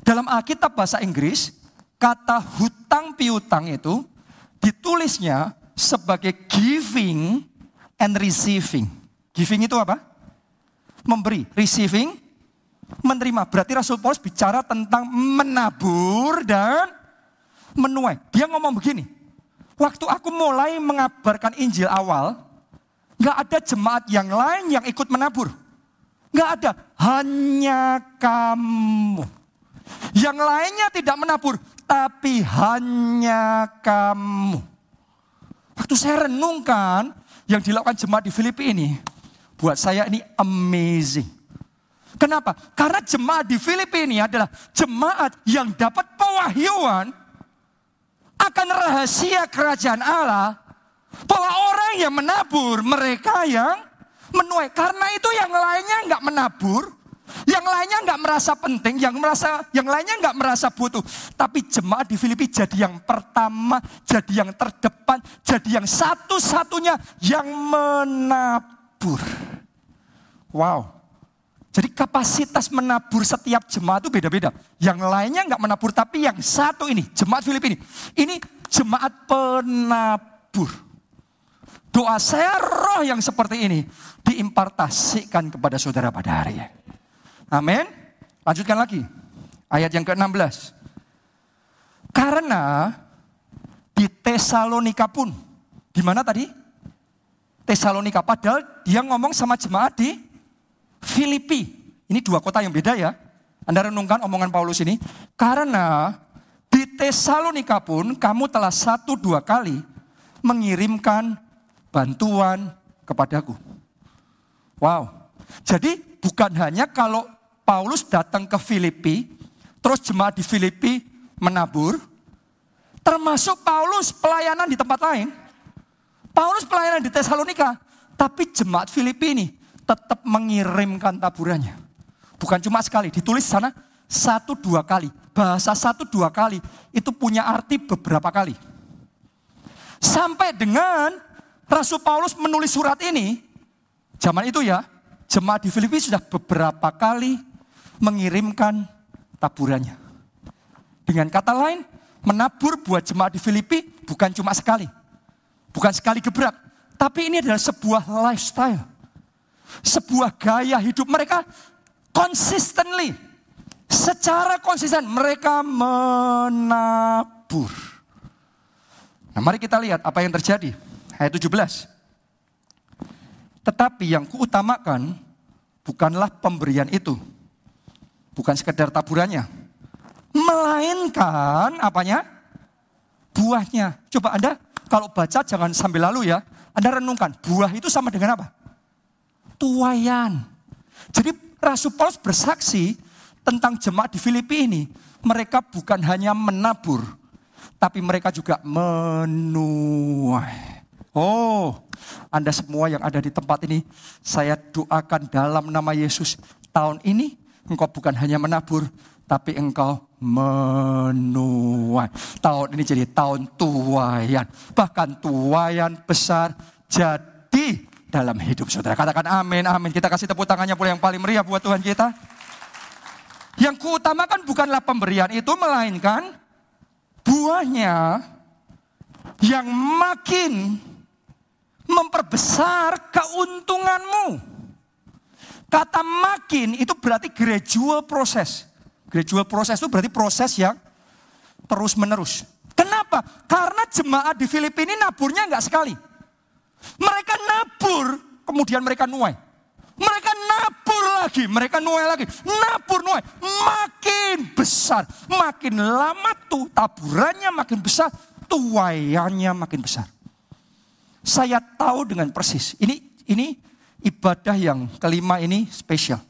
Dalam Alkitab bahasa Inggris, kata hutang piutang itu ditulisnya sebagai giving and receiving. Giving itu apa? Memberi. Receiving, menerima. Berarti Rasul Paulus bicara tentang menabur dan menuai. Dia ngomong begini, waktu aku mulai mengabarkan Injil awal, nggak ada jemaat yang lain yang ikut menabur. Nggak ada, hanya kamu. Yang lainnya tidak menabur, tapi hanya kamu. Waktu saya renungkan yang dilakukan jemaat di Filipi ini, Buat saya ini amazing. Kenapa? Karena jemaat di Filipina ini adalah jemaat yang dapat pewahyuan akan rahasia kerajaan Allah bahwa orang yang menabur mereka yang menuai. Karena itu yang lainnya nggak menabur, yang lainnya nggak merasa penting, yang merasa yang lainnya nggak merasa butuh. Tapi jemaat di Filipi jadi yang pertama, jadi yang terdepan, jadi yang satu-satunya yang menabur. Wow. Jadi kapasitas menabur setiap jemaat itu beda-beda. Yang lainnya nggak menabur, tapi yang satu ini, jemaat Filipi ini. Ini jemaat penabur. Doa saya roh yang seperti ini diimpartasikan kepada saudara pada hari ini. Amin. Lanjutkan lagi. Ayat yang ke-16. Karena di Tesalonika pun, di mana tadi? Tesalonika. Padahal dia ngomong sama jemaat di Filipi. Ini dua kota yang beda ya. Anda renungkan omongan Paulus ini. Karena di Tesalonika pun kamu telah satu dua kali mengirimkan bantuan kepadaku. Wow. Jadi bukan hanya kalau Paulus datang ke Filipi, terus jemaat di Filipi menabur, termasuk Paulus pelayanan di tempat lain. Paulus pelayanan di Tesalonika, tapi jemaat Filipi ini tetap mengirimkan taburannya. Bukan cuma sekali, ditulis sana satu dua kali. Bahasa satu dua kali itu punya arti beberapa kali. Sampai dengan Rasul Paulus menulis surat ini, zaman itu ya, jemaat di Filipi sudah beberapa kali mengirimkan taburannya. Dengan kata lain, menabur buat jemaat di Filipi bukan cuma sekali. Bukan sekali gebrak, tapi ini adalah sebuah lifestyle sebuah gaya hidup mereka consistently. Secara konsisten mereka menabur. Nah mari kita lihat apa yang terjadi. Ayat 17. Tetapi yang kuutamakan bukanlah pemberian itu. Bukan sekedar taburannya. Melainkan apanya? Buahnya. Coba Anda kalau baca jangan sambil lalu ya. Anda renungkan, buah itu sama dengan apa? Tuayan. Jadi Rasul Paulus bersaksi tentang jemaat di Filipi ini. Mereka bukan hanya menabur, tapi mereka juga menuai. Oh, Anda semua yang ada di tempat ini, saya doakan dalam nama Yesus. Tahun ini engkau bukan hanya menabur, tapi engkau menuai. Tahun ini jadi tahun tuayan. Bahkan tuayan besar jadi dalam hidup saudara. Katakan amin, amin. Kita kasih tepuk tangannya pula yang paling meriah buat Tuhan kita. Yang kuutamakan bukanlah pemberian itu, melainkan buahnya yang makin memperbesar keuntunganmu. Kata makin itu berarti gradual proses. Gradual proses itu berarti proses yang terus menerus. Kenapa? Karena jemaat di Filipina naburnya enggak sekali. Mereka nabur, kemudian mereka nuai. Mereka nabur lagi, mereka nuai lagi. Nabur, nuai. Makin besar. Makin lama tuh taburannya makin besar. Tuaiannya makin besar. Saya tahu dengan persis. Ini ini ibadah yang kelima ini spesial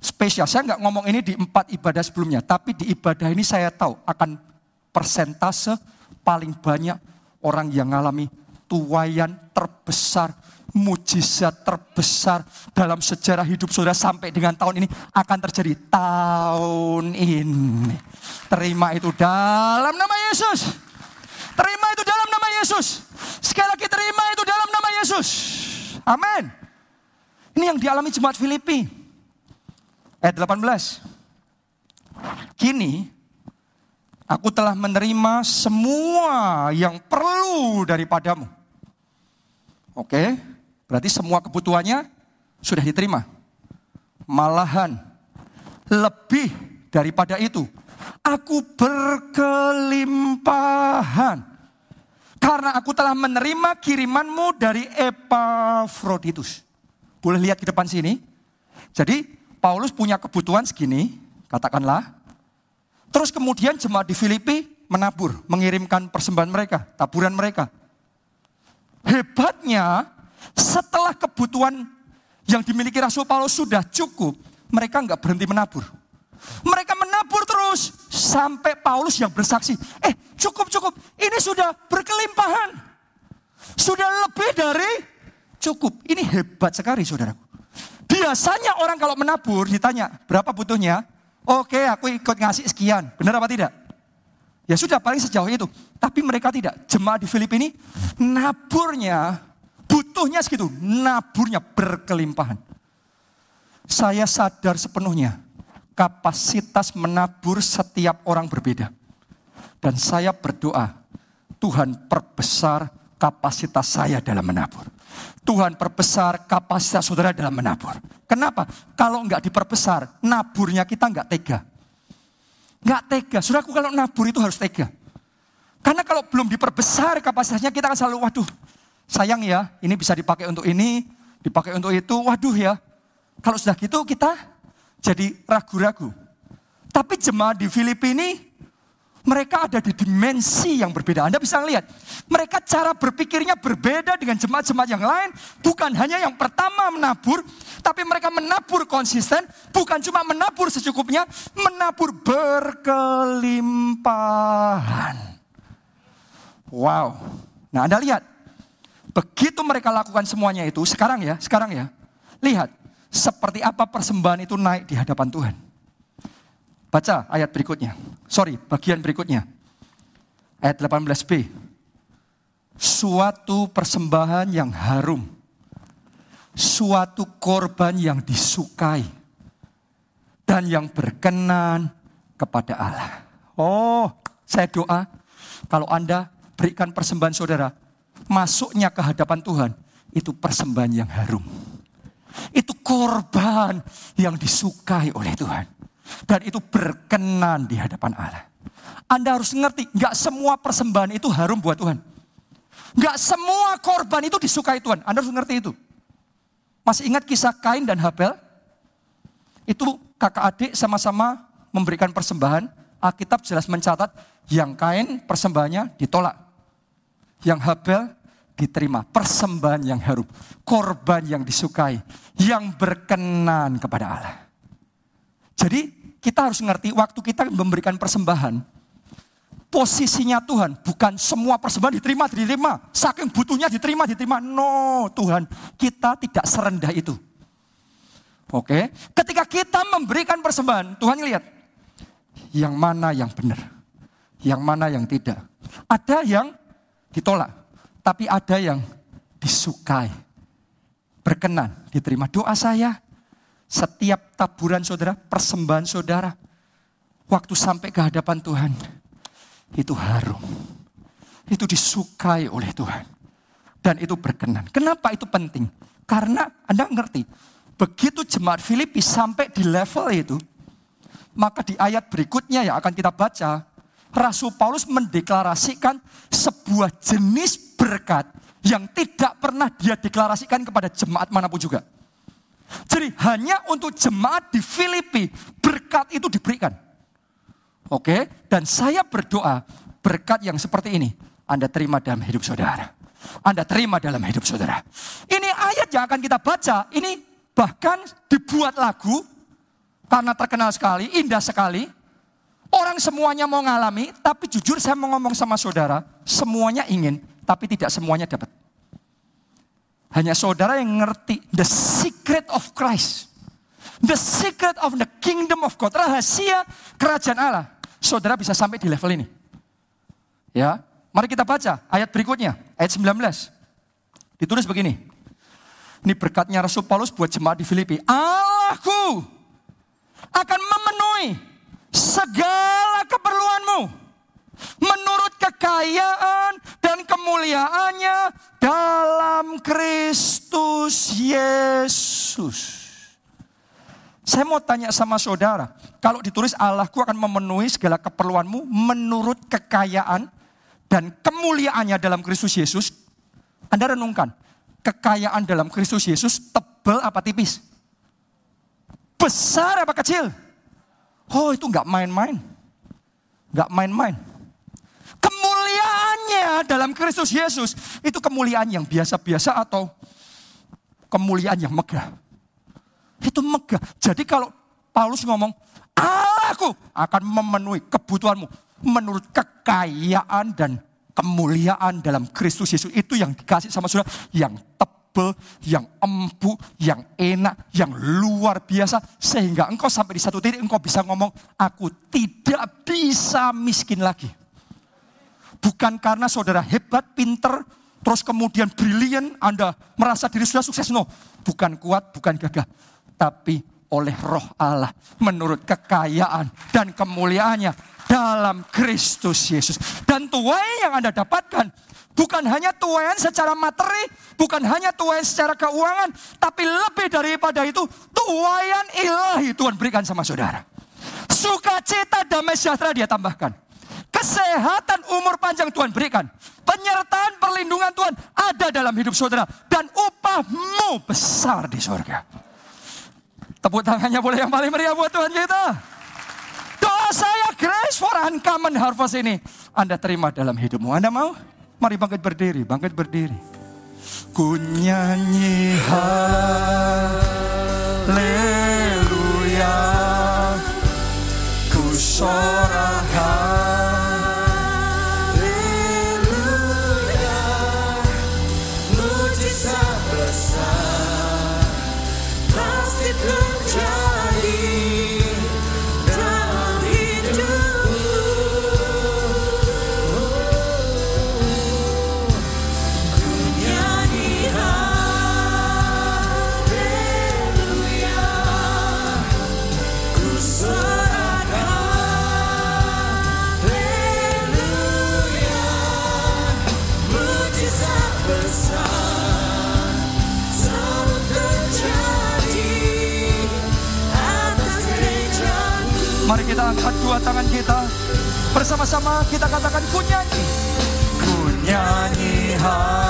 spesial. Saya nggak ngomong ini di empat ibadah sebelumnya, tapi di ibadah ini saya tahu akan persentase paling banyak orang yang mengalami tuayan terbesar, mujizat terbesar dalam sejarah hidup saudara sampai dengan tahun ini akan terjadi tahun ini. Terima itu dalam nama Yesus. Terima itu dalam nama Yesus. Sekali lagi terima itu dalam nama Yesus. Amin. Ini yang dialami jemaat Filipi. Ayat 18. Kini aku telah menerima semua yang perlu daripadamu. Oke, berarti semua kebutuhannya sudah diterima. Malahan lebih daripada itu. Aku berkelimpahan. Karena aku telah menerima kirimanmu dari Epafroditus. Boleh lihat ke depan sini. Jadi Paulus punya kebutuhan segini, katakanlah. Terus kemudian jemaat di Filipi menabur, mengirimkan persembahan mereka, taburan mereka. Hebatnya, setelah kebutuhan yang dimiliki Rasul Paulus sudah cukup, mereka nggak berhenti menabur. Mereka menabur terus sampai Paulus yang bersaksi, eh cukup cukup, ini sudah berkelimpahan. Sudah lebih dari cukup. Ini hebat sekali saudaraku. Biasanya orang kalau menabur ditanya, berapa butuhnya? Oke, aku ikut ngasih sekian. Benar apa tidak? Ya sudah, paling sejauh itu. Tapi mereka tidak. Jemaat di Filipina ini naburnya, butuhnya segitu. Naburnya berkelimpahan. Saya sadar sepenuhnya kapasitas menabur setiap orang berbeda. Dan saya berdoa, Tuhan perbesar kapasitas saya dalam menabur. Tuhan perbesar kapasitas saudara dalam menabur. Kenapa? Kalau enggak diperbesar, naburnya kita enggak tega. Enggak tega. Saudaraku kalau nabur itu harus tega. Karena kalau belum diperbesar kapasitasnya kita akan selalu, waduh sayang ya ini bisa dipakai untuk ini, dipakai untuk itu, waduh ya. Kalau sudah gitu kita jadi ragu-ragu. Tapi jemaat di Filipina ini mereka ada di dimensi yang berbeda. Anda bisa lihat, mereka cara berpikirnya berbeda dengan jemaat-jemaat yang lain. Bukan hanya yang pertama menabur, tapi mereka menabur konsisten. Bukan cuma menabur secukupnya, menabur berkelimpahan. Wow. Nah Anda lihat, begitu mereka lakukan semuanya itu, sekarang ya, sekarang ya. Lihat, seperti apa persembahan itu naik di hadapan Tuhan. Baca ayat berikutnya. Sorry, bagian berikutnya. Ayat 18b. Suatu persembahan yang harum. Suatu korban yang disukai. Dan yang berkenan kepada Allah. Oh, saya doa kalau Anda berikan persembahan saudara, masuknya ke hadapan Tuhan, itu persembahan yang harum. Itu korban yang disukai oleh Tuhan. Dan itu berkenan di hadapan Allah. Anda harus ngerti, nggak semua persembahan itu harum buat Tuhan. Nggak semua korban itu disukai Tuhan. Anda harus ngerti itu. Masih ingat kisah Kain dan Habel? Itu kakak adik sama-sama memberikan persembahan. Alkitab jelas mencatat yang Kain persembahannya ditolak. Yang Habel diterima. Persembahan yang harum. Korban yang disukai. Yang berkenan kepada Allah. Jadi kita harus ngerti waktu kita memberikan persembahan. Posisinya Tuhan bukan semua persembahan diterima, diterima. Saking butuhnya diterima, diterima. No Tuhan, kita tidak serendah itu. Oke, ketika kita memberikan persembahan, Tuhan lihat yang mana yang benar, yang mana yang tidak. Ada yang ditolak, tapi ada yang disukai, berkenan, diterima. Doa saya, setiap taburan saudara, persembahan saudara, waktu sampai ke hadapan Tuhan, itu harum. Itu disukai oleh Tuhan. Dan itu berkenan. Kenapa itu penting? Karena Anda ngerti, begitu jemaat Filipi sampai di level itu, maka di ayat berikutnya yang akan kita baca, Rasul Paulus mendeklarasikan sebuah jenis berkat yang tidak pernah dia deklarasikan kepada jemaat mana pun juga. Jadi hanya untuk jemaat di Filipi berkat itu diberikan. Oke, dan saya berdoa berkat yang seperti ini Anda terima dalam hidup saudara. Anda terima dalam hidup saudara. Ini ayat yang akan kita baca, ini bahkan dibuat lagu karena terkenal sekali, indah sekali. Orang semuanya mau ngalami, tapi jujur saya mau ngomong sama saudara, semuanya ingin, tapi tidak semuanya dapat. Hanya saudara yang ngerti the secret of Christ. The secret of the kingdom of God. Rahasia kerajaan Allah. Saudara bisa sampai di level ini. Ya, mari kita baca ayat berikutnya, ayat 19. Ditulis begini. Ini berkatnya Rasul Paulus buat jemaat di Filipi. Allahku akan memenuhi segala keperluanmu menurut kekayaan dan kemuliaannya dalam Kristus Yesus. Saya mau tanya sama saudara, kalau ditulis Allahku akan memenuhi segala keperluanmu menurut kekayaan dan kemuliaannya dalam Kristus Yesus, Anda renungkan, kekayaan dalam Kristus Yesus tebal apa tipis? Besar apa kecil? Oh itu nggak main-main. Nggak main-main kemuliaannya dalam Kristus Yesus itu kemuliaan yang biasa-biasa atau kemuliaan yang megah. Itu megah. Jadi kalau Paulus ngomong, aku akan memenuhi kebutuhanmu menurut kekayaan dan kemuliaan dalam Kristus Yesus. Itu yang dikasih sama saudara, yang tebel, yang empuk, yang enak, yang luar biasa. Sehingga engkau sampai di satu titik engkau bisa ngomong, aku tidak bisa miskin lagi. Bukan karena saudara hebat, pinter, terus kemudian brilian, Anda merasa diri sudah sukses. No, bukan kuat, bukan gagah. Tapi oleh roh Allah menurut kekayaan dan kemuliaannya dalam Kristus Yesus. Dan tuai yang Anda dapatkan bukan hanya tuayan secara materi, bukan hanya tuayan secara keuangan, tapi lebih daripada itu tuayan ilahi Tuhan berikan sama saudara. Sukacita damai sejahtera dia tambahkan. Kesehatan umur panjang Tuhan berikan. Penyertaan perlindungan Tuhan ada dalam hidup saudara. Dan upahmu besar di surga. Tepuk tangannya boleh yang paling meriah buat Tuhan kita. Doa saya grace for uncommon harvest ini. Anda terima dalam hidupmu. Anda mau? Mari bangkit berdiri, bangkit berdiri. Ku nyanyi haleluya. Ku sorak angkat dua tangan kita. Bersama-sama kita katakan ku nyanyi. Ku haleluya.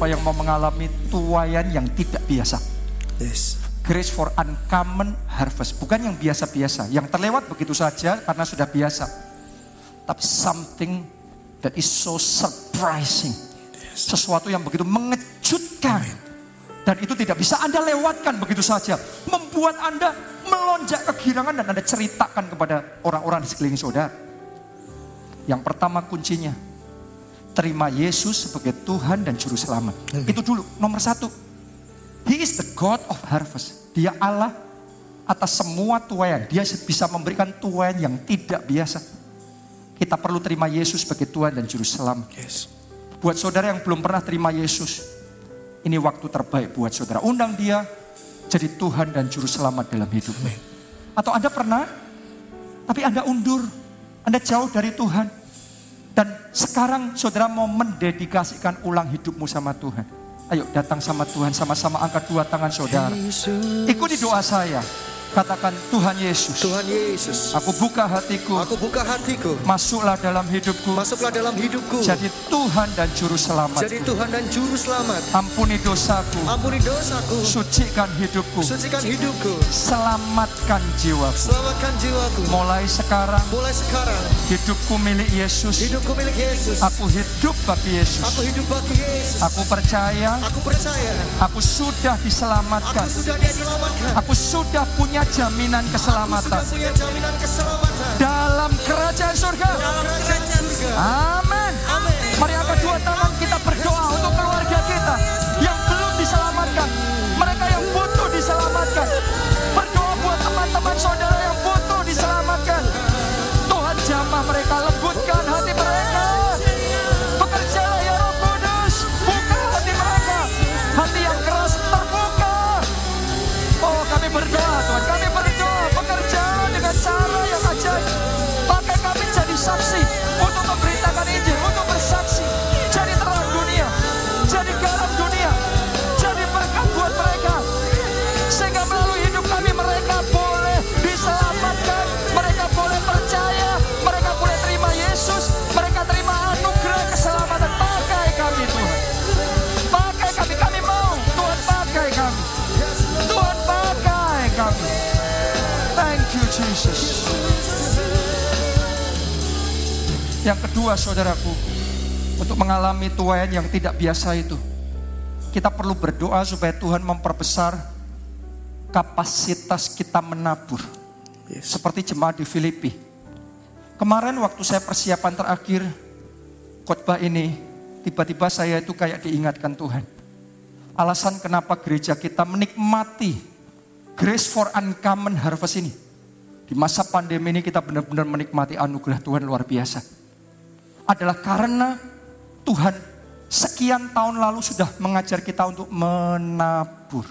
Siapa yang mau mengalami tuayan yang tidak biasa? Yes. Grace for uncommon harvest. Bukan yang biasa-biasa. Yang terlewat begitu saja karena sudah biasa. Tapi something that is so surprising. Sesuatu yang begitu mengejutkan. Dan itu tidak bisa Anda lewatkan begitu saja. Membuat Anda melonjak kegirangan dan Anda ceritakan kepada orang-orang di sekeliling saudara. Yang pertama kuncinya. Terima Yesus sebagai Tuhan dan Juru Selamat. Itu dulu, nomor satu. He is the God of harvest. Dia Allah atas semua tuayan. Dia bisa memberikan tuayan yang tidak biasa. Kita perlu terima Yesus sebagai Tuhan dan Juru Selamat. Yes. Buat saudara yang belum pernah terima Yesus, ini waktu terbaik buat saudara. Undang dia jadi Tuhan dan Juru Selamat dalam hidupmu. Atau Anda pernah, tapi Anda undur. Anda jauh dari Tuhan. Sekarang saudara mau mendedikasikan ulang hidupmu sama Tuhan. Ayo datang sama Tuhan, sama-sama angkat dua tangan saudara. Ikuti doa saya. Katakan Tuhan Yesus. Tuhan Yesus, Aku buka hatiku. aku buka hatiku. Masuklah dalam hidupku. Masuklah dalam hidupku. Jadi Tuhan dan Juru Selamat. Jadi Tuhan dan Juru Selamat. Ampuni dosaku. Ampuni dosaku. Sucikan hidupku. Sucikan hidupku. Selamatkan jiwaku. Selamatkan jiwaku. Mulai sekarang Mulai sekarang, hidupku milik Yesus. hidupku milik Yesus. Aku hidup bagi Yesus. Aku hidup bagi Yesus. Aku percaya Aku percaya. aku sudah Aku diselamatkan. sudah diselamatkan. Aku sudah punya jaminan Sudah keselamatan punya jaminan keselamatan. dalam kerajaan surga. Dalam kerajaan surga. Amin. Mari Jesus. Yang kedua saudaraku, untuk mengalami tuayan yang tidak biasa itu, kita perlu berdoa supaya Tuhan memperbesar kapasitas kita menabur. Yes. Seperti jemaat di Filipi. Kemarin waktu saya persiapan terakhir khotbah ini, tiba-tiba saya itu kayak diingatkan Tuhan. Alasan kenapa gereja kita menikmati Grace for Uncommon Harvest ini. Di masa pandemi ini kita benar-benar menikmati anugerah Tuhan luar biasa. Adalah karena Tuhan sekian tahun lalu sudah mengajar kita untuk menabur.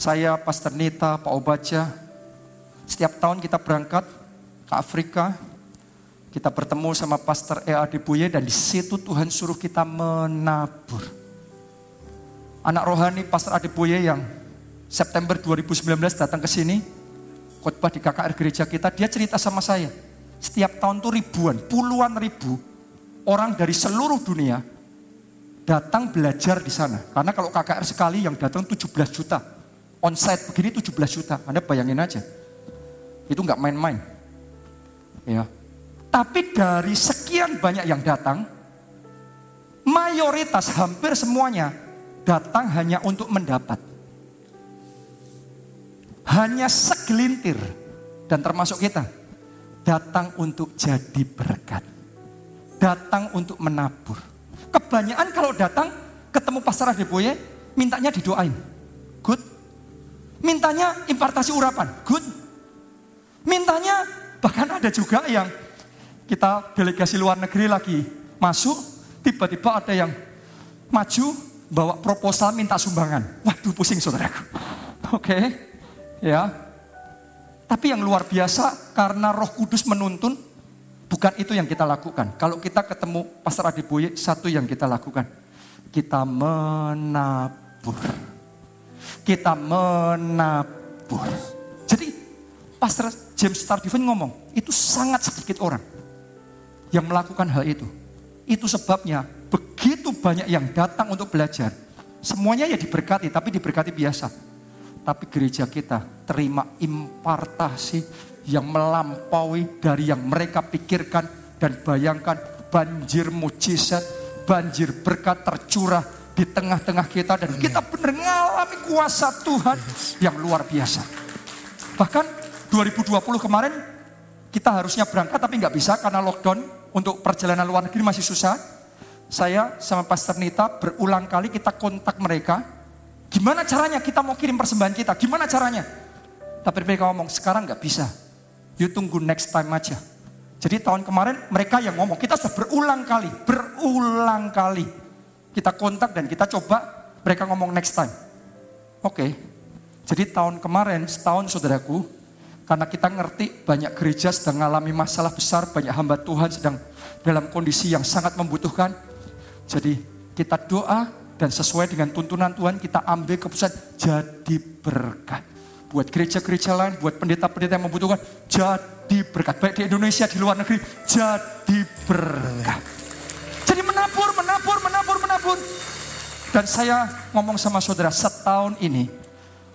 Saya, Pastor Nita, Pak Obaja, setiap tahun kita berangkat ke Afrika, kita bertemu sama Pastor Ea Dibuye dan di situ Tuhan suruh kita menabur. Anak rohani Pastor Adiboye yang September 2019 datang ke sini, khotbah di KKR gereja kita, dia cerita sama saya. Setiap tahun tuh ribuan, puluhan ribu orang dari seluruh dunia datang belajar di sana. Karena kalau KKR sekali yang datang 17 juta. On-site begini 17 juta. Anda bayangin aja. Itu nggak main-main. Ya. Tapi dari sekian banyak yang datang, mayoritas hampir semuanya datang hanya untuk mendapat. Hanya segelintir dan termasuk kita datang untuk jadi berkat. Datang untuk menabur. Kebanyakan kalau datang ketemu Pastor Adeboye, mintanya didoain. Good. Mintanya impartasi urapan. Good. Faktanya bahkan ada juga yang kita delegasi luar negeri lagi masuk, tiba-tiba ada yang maju bawa proposal minta sumbangan. Waduh pusing saudaraku. Oke, ya. Tapi yang luar biasa karena Roh Kudus menuntun, bukan itu yang kita lakukan. Kalau kita ketemu Pastor Adiboye, satu yang kita lakukan, kita menabur. Kita menabur. Jadi Pastor James Stardivan ngomong, itu sangat sedikit orang yang melakukan hal itu. Itu sebabnya begitu banyak yang datang untuk belajar. Semuanya ya diberkati, tapi diberkati biasa. Tapi gereja kita terima impartasi yang melampaui dari yang mereka pikirkan dan bayangkan banjir mujizat, banjir berkat tercurah di tengah-tengah kita dan kita benar mengalami kuasa Tuhan yang luar biasa. Bahkan 2020 kemarin kita harusnya berangkat tapi nggak bisa karena lockdown untuk perjalanan luar negeri masih susah. Saya sama Pastor Nita berulang kali kita kontak mereka Gimana caranya kita mau kirim persembahan kita? Gimana caranya? Tapi mereka ngomong, sekarang nggak bisa. You tunggu next time aja. Jadi tahun kemarin mereka yang ngomong, kita sudah berulang kali, berulang kali. Kita kontak dan kita coba, mereka ngomong next time. Oke, jadi tahun kemarin, setahun saudaraku, karena kita ngerti banyak gereja sedang mengalami masalah besar, banyak hamba Tuhan sedang dalam kondisi yang sangat membutuhkan. Jadi kita doa, dan sesuai dengan tuntunan Tuhan kita ambil keputusan jadi berkat. Buat gereja-gereja lain, buat pendeta-pendeta yang membutuhkan, jadi berkat. Baik di Indonesia, di luar negeri, jadi berkat. Jadi menabur, menabur, menabur, menabur. Dan saya ngomong sama saudara, setahun ini,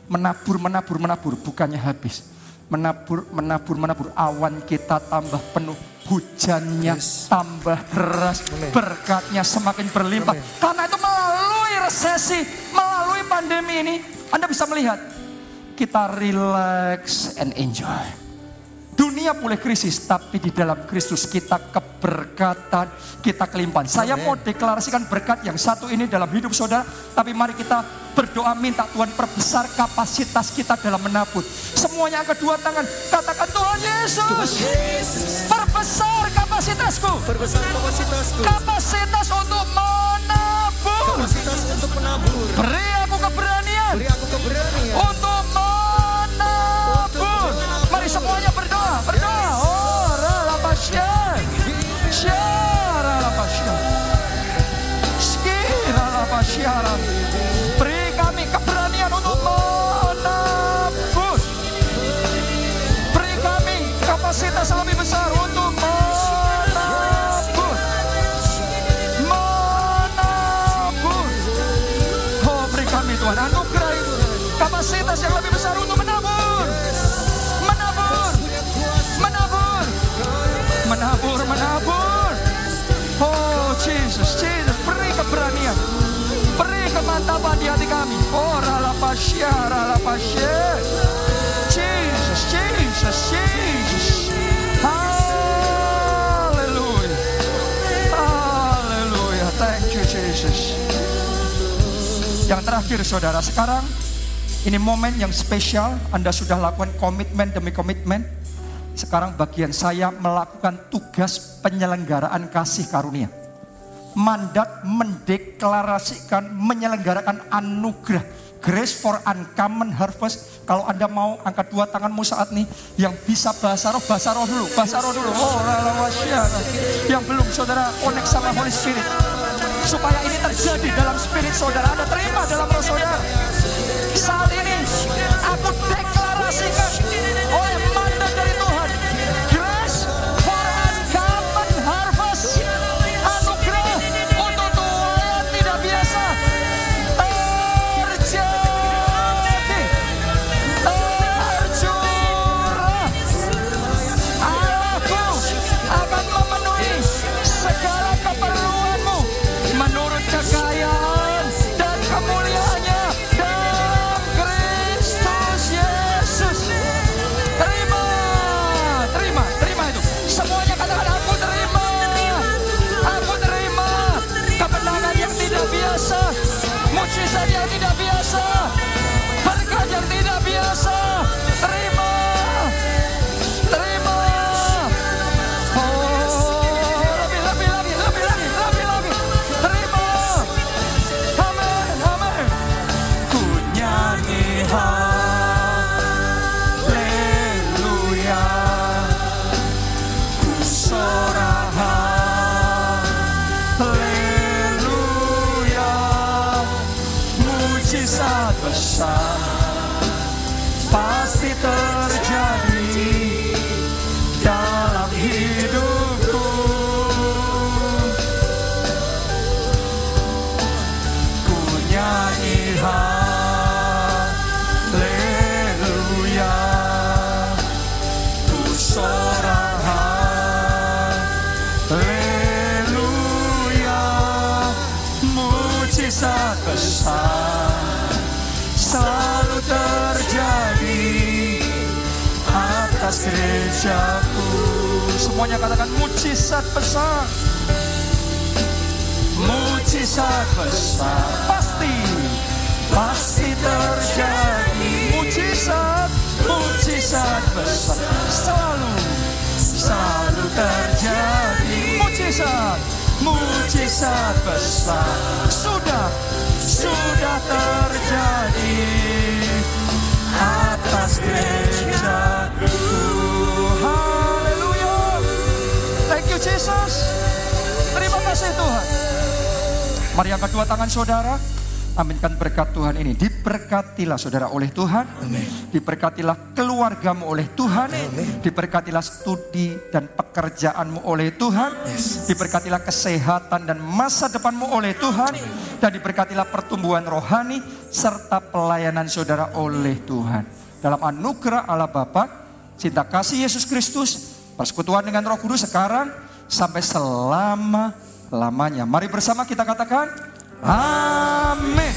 menabur, menabur, menabur, bukannya habis. Menabur, menabur, menabur, awan kita tambah penuh, hujannya Yes. tambah deras, berkatnya semakin berlimpah. Amen. Karena itu melalui resesi, melalui pandemi ini, Anda bisa melihat kita relax and enjoy. Dunia boleh krisis, tapi di dalam Kristus kita keberkatan, kita kelimpahan. Saya mau deklarasikan berkat yang satu ini dalam hidup saudara, tapi mari kita berdoa minta Tuhan perbesar kapasitas kita dalam menabur. Semuanya angkat dua tangan, katakan Tuhan Yesus, perbesar kapasitasku, Perbesar kapasitasku. kapasitas untuk menabur. Kapasitas untuk menabur. Beri aku keberanian Beri aku keberanian. untuk Xerarabaxia. Xerarabaxia. Yang terakhir saudara, sekarang ini momen yang spesial. Anda sudah lakukan komitmen demi komitmen. Sekarang bagian saya melakukan tugas penyelenggaraan kasih karunia. Mandat mendeklarasikan, menyelenggarakan anugerah. Grace for Uncommon Harvest. Kalau Anda mau angkat dua tanganmu saat ini. Yang bisa bahasa roh, bahasa roh dulu. Bahasa roh dulu. Oh. Yang belum saudara connect sama Holy Spirit. Supaya ini terjadi dalam spirit saudara. Anda terima dalam roh saudara. Saat ini aku deklarasikan passar. Paz e gerejaku. Semuanya katakan mujizat besar. Mujizat besar pasti pasti terjadi. Mujizat, mujizat besar selalu selalu terjadi. Mujizat, mujizat besar sudah sudah terjadi atas gerejaku. Jesus. Terima kasih Tuhan. Mari angkat dua tangan saudara. Aminkan berkat Tuhan ini. Diberkatilah saudara oleh Tuhan. Diberkatilah keluargamu oleh Tuhan. Diberkatilah studi dan pekerjaanmu oleh Tuhan. Diberkatilah kesehatan dan masa depanmu oleh Tuhan. Dan diberkatilah pertumbuhan rohani serta pelayanan saudara oleh Tuhan. Dalam anugerah Allah Bapa, cinta kasih Yesus Kristus, persekutuan dengan Roh Kudus sekarang sampai selama lamanya. Mari bersama kita katakan, Amin.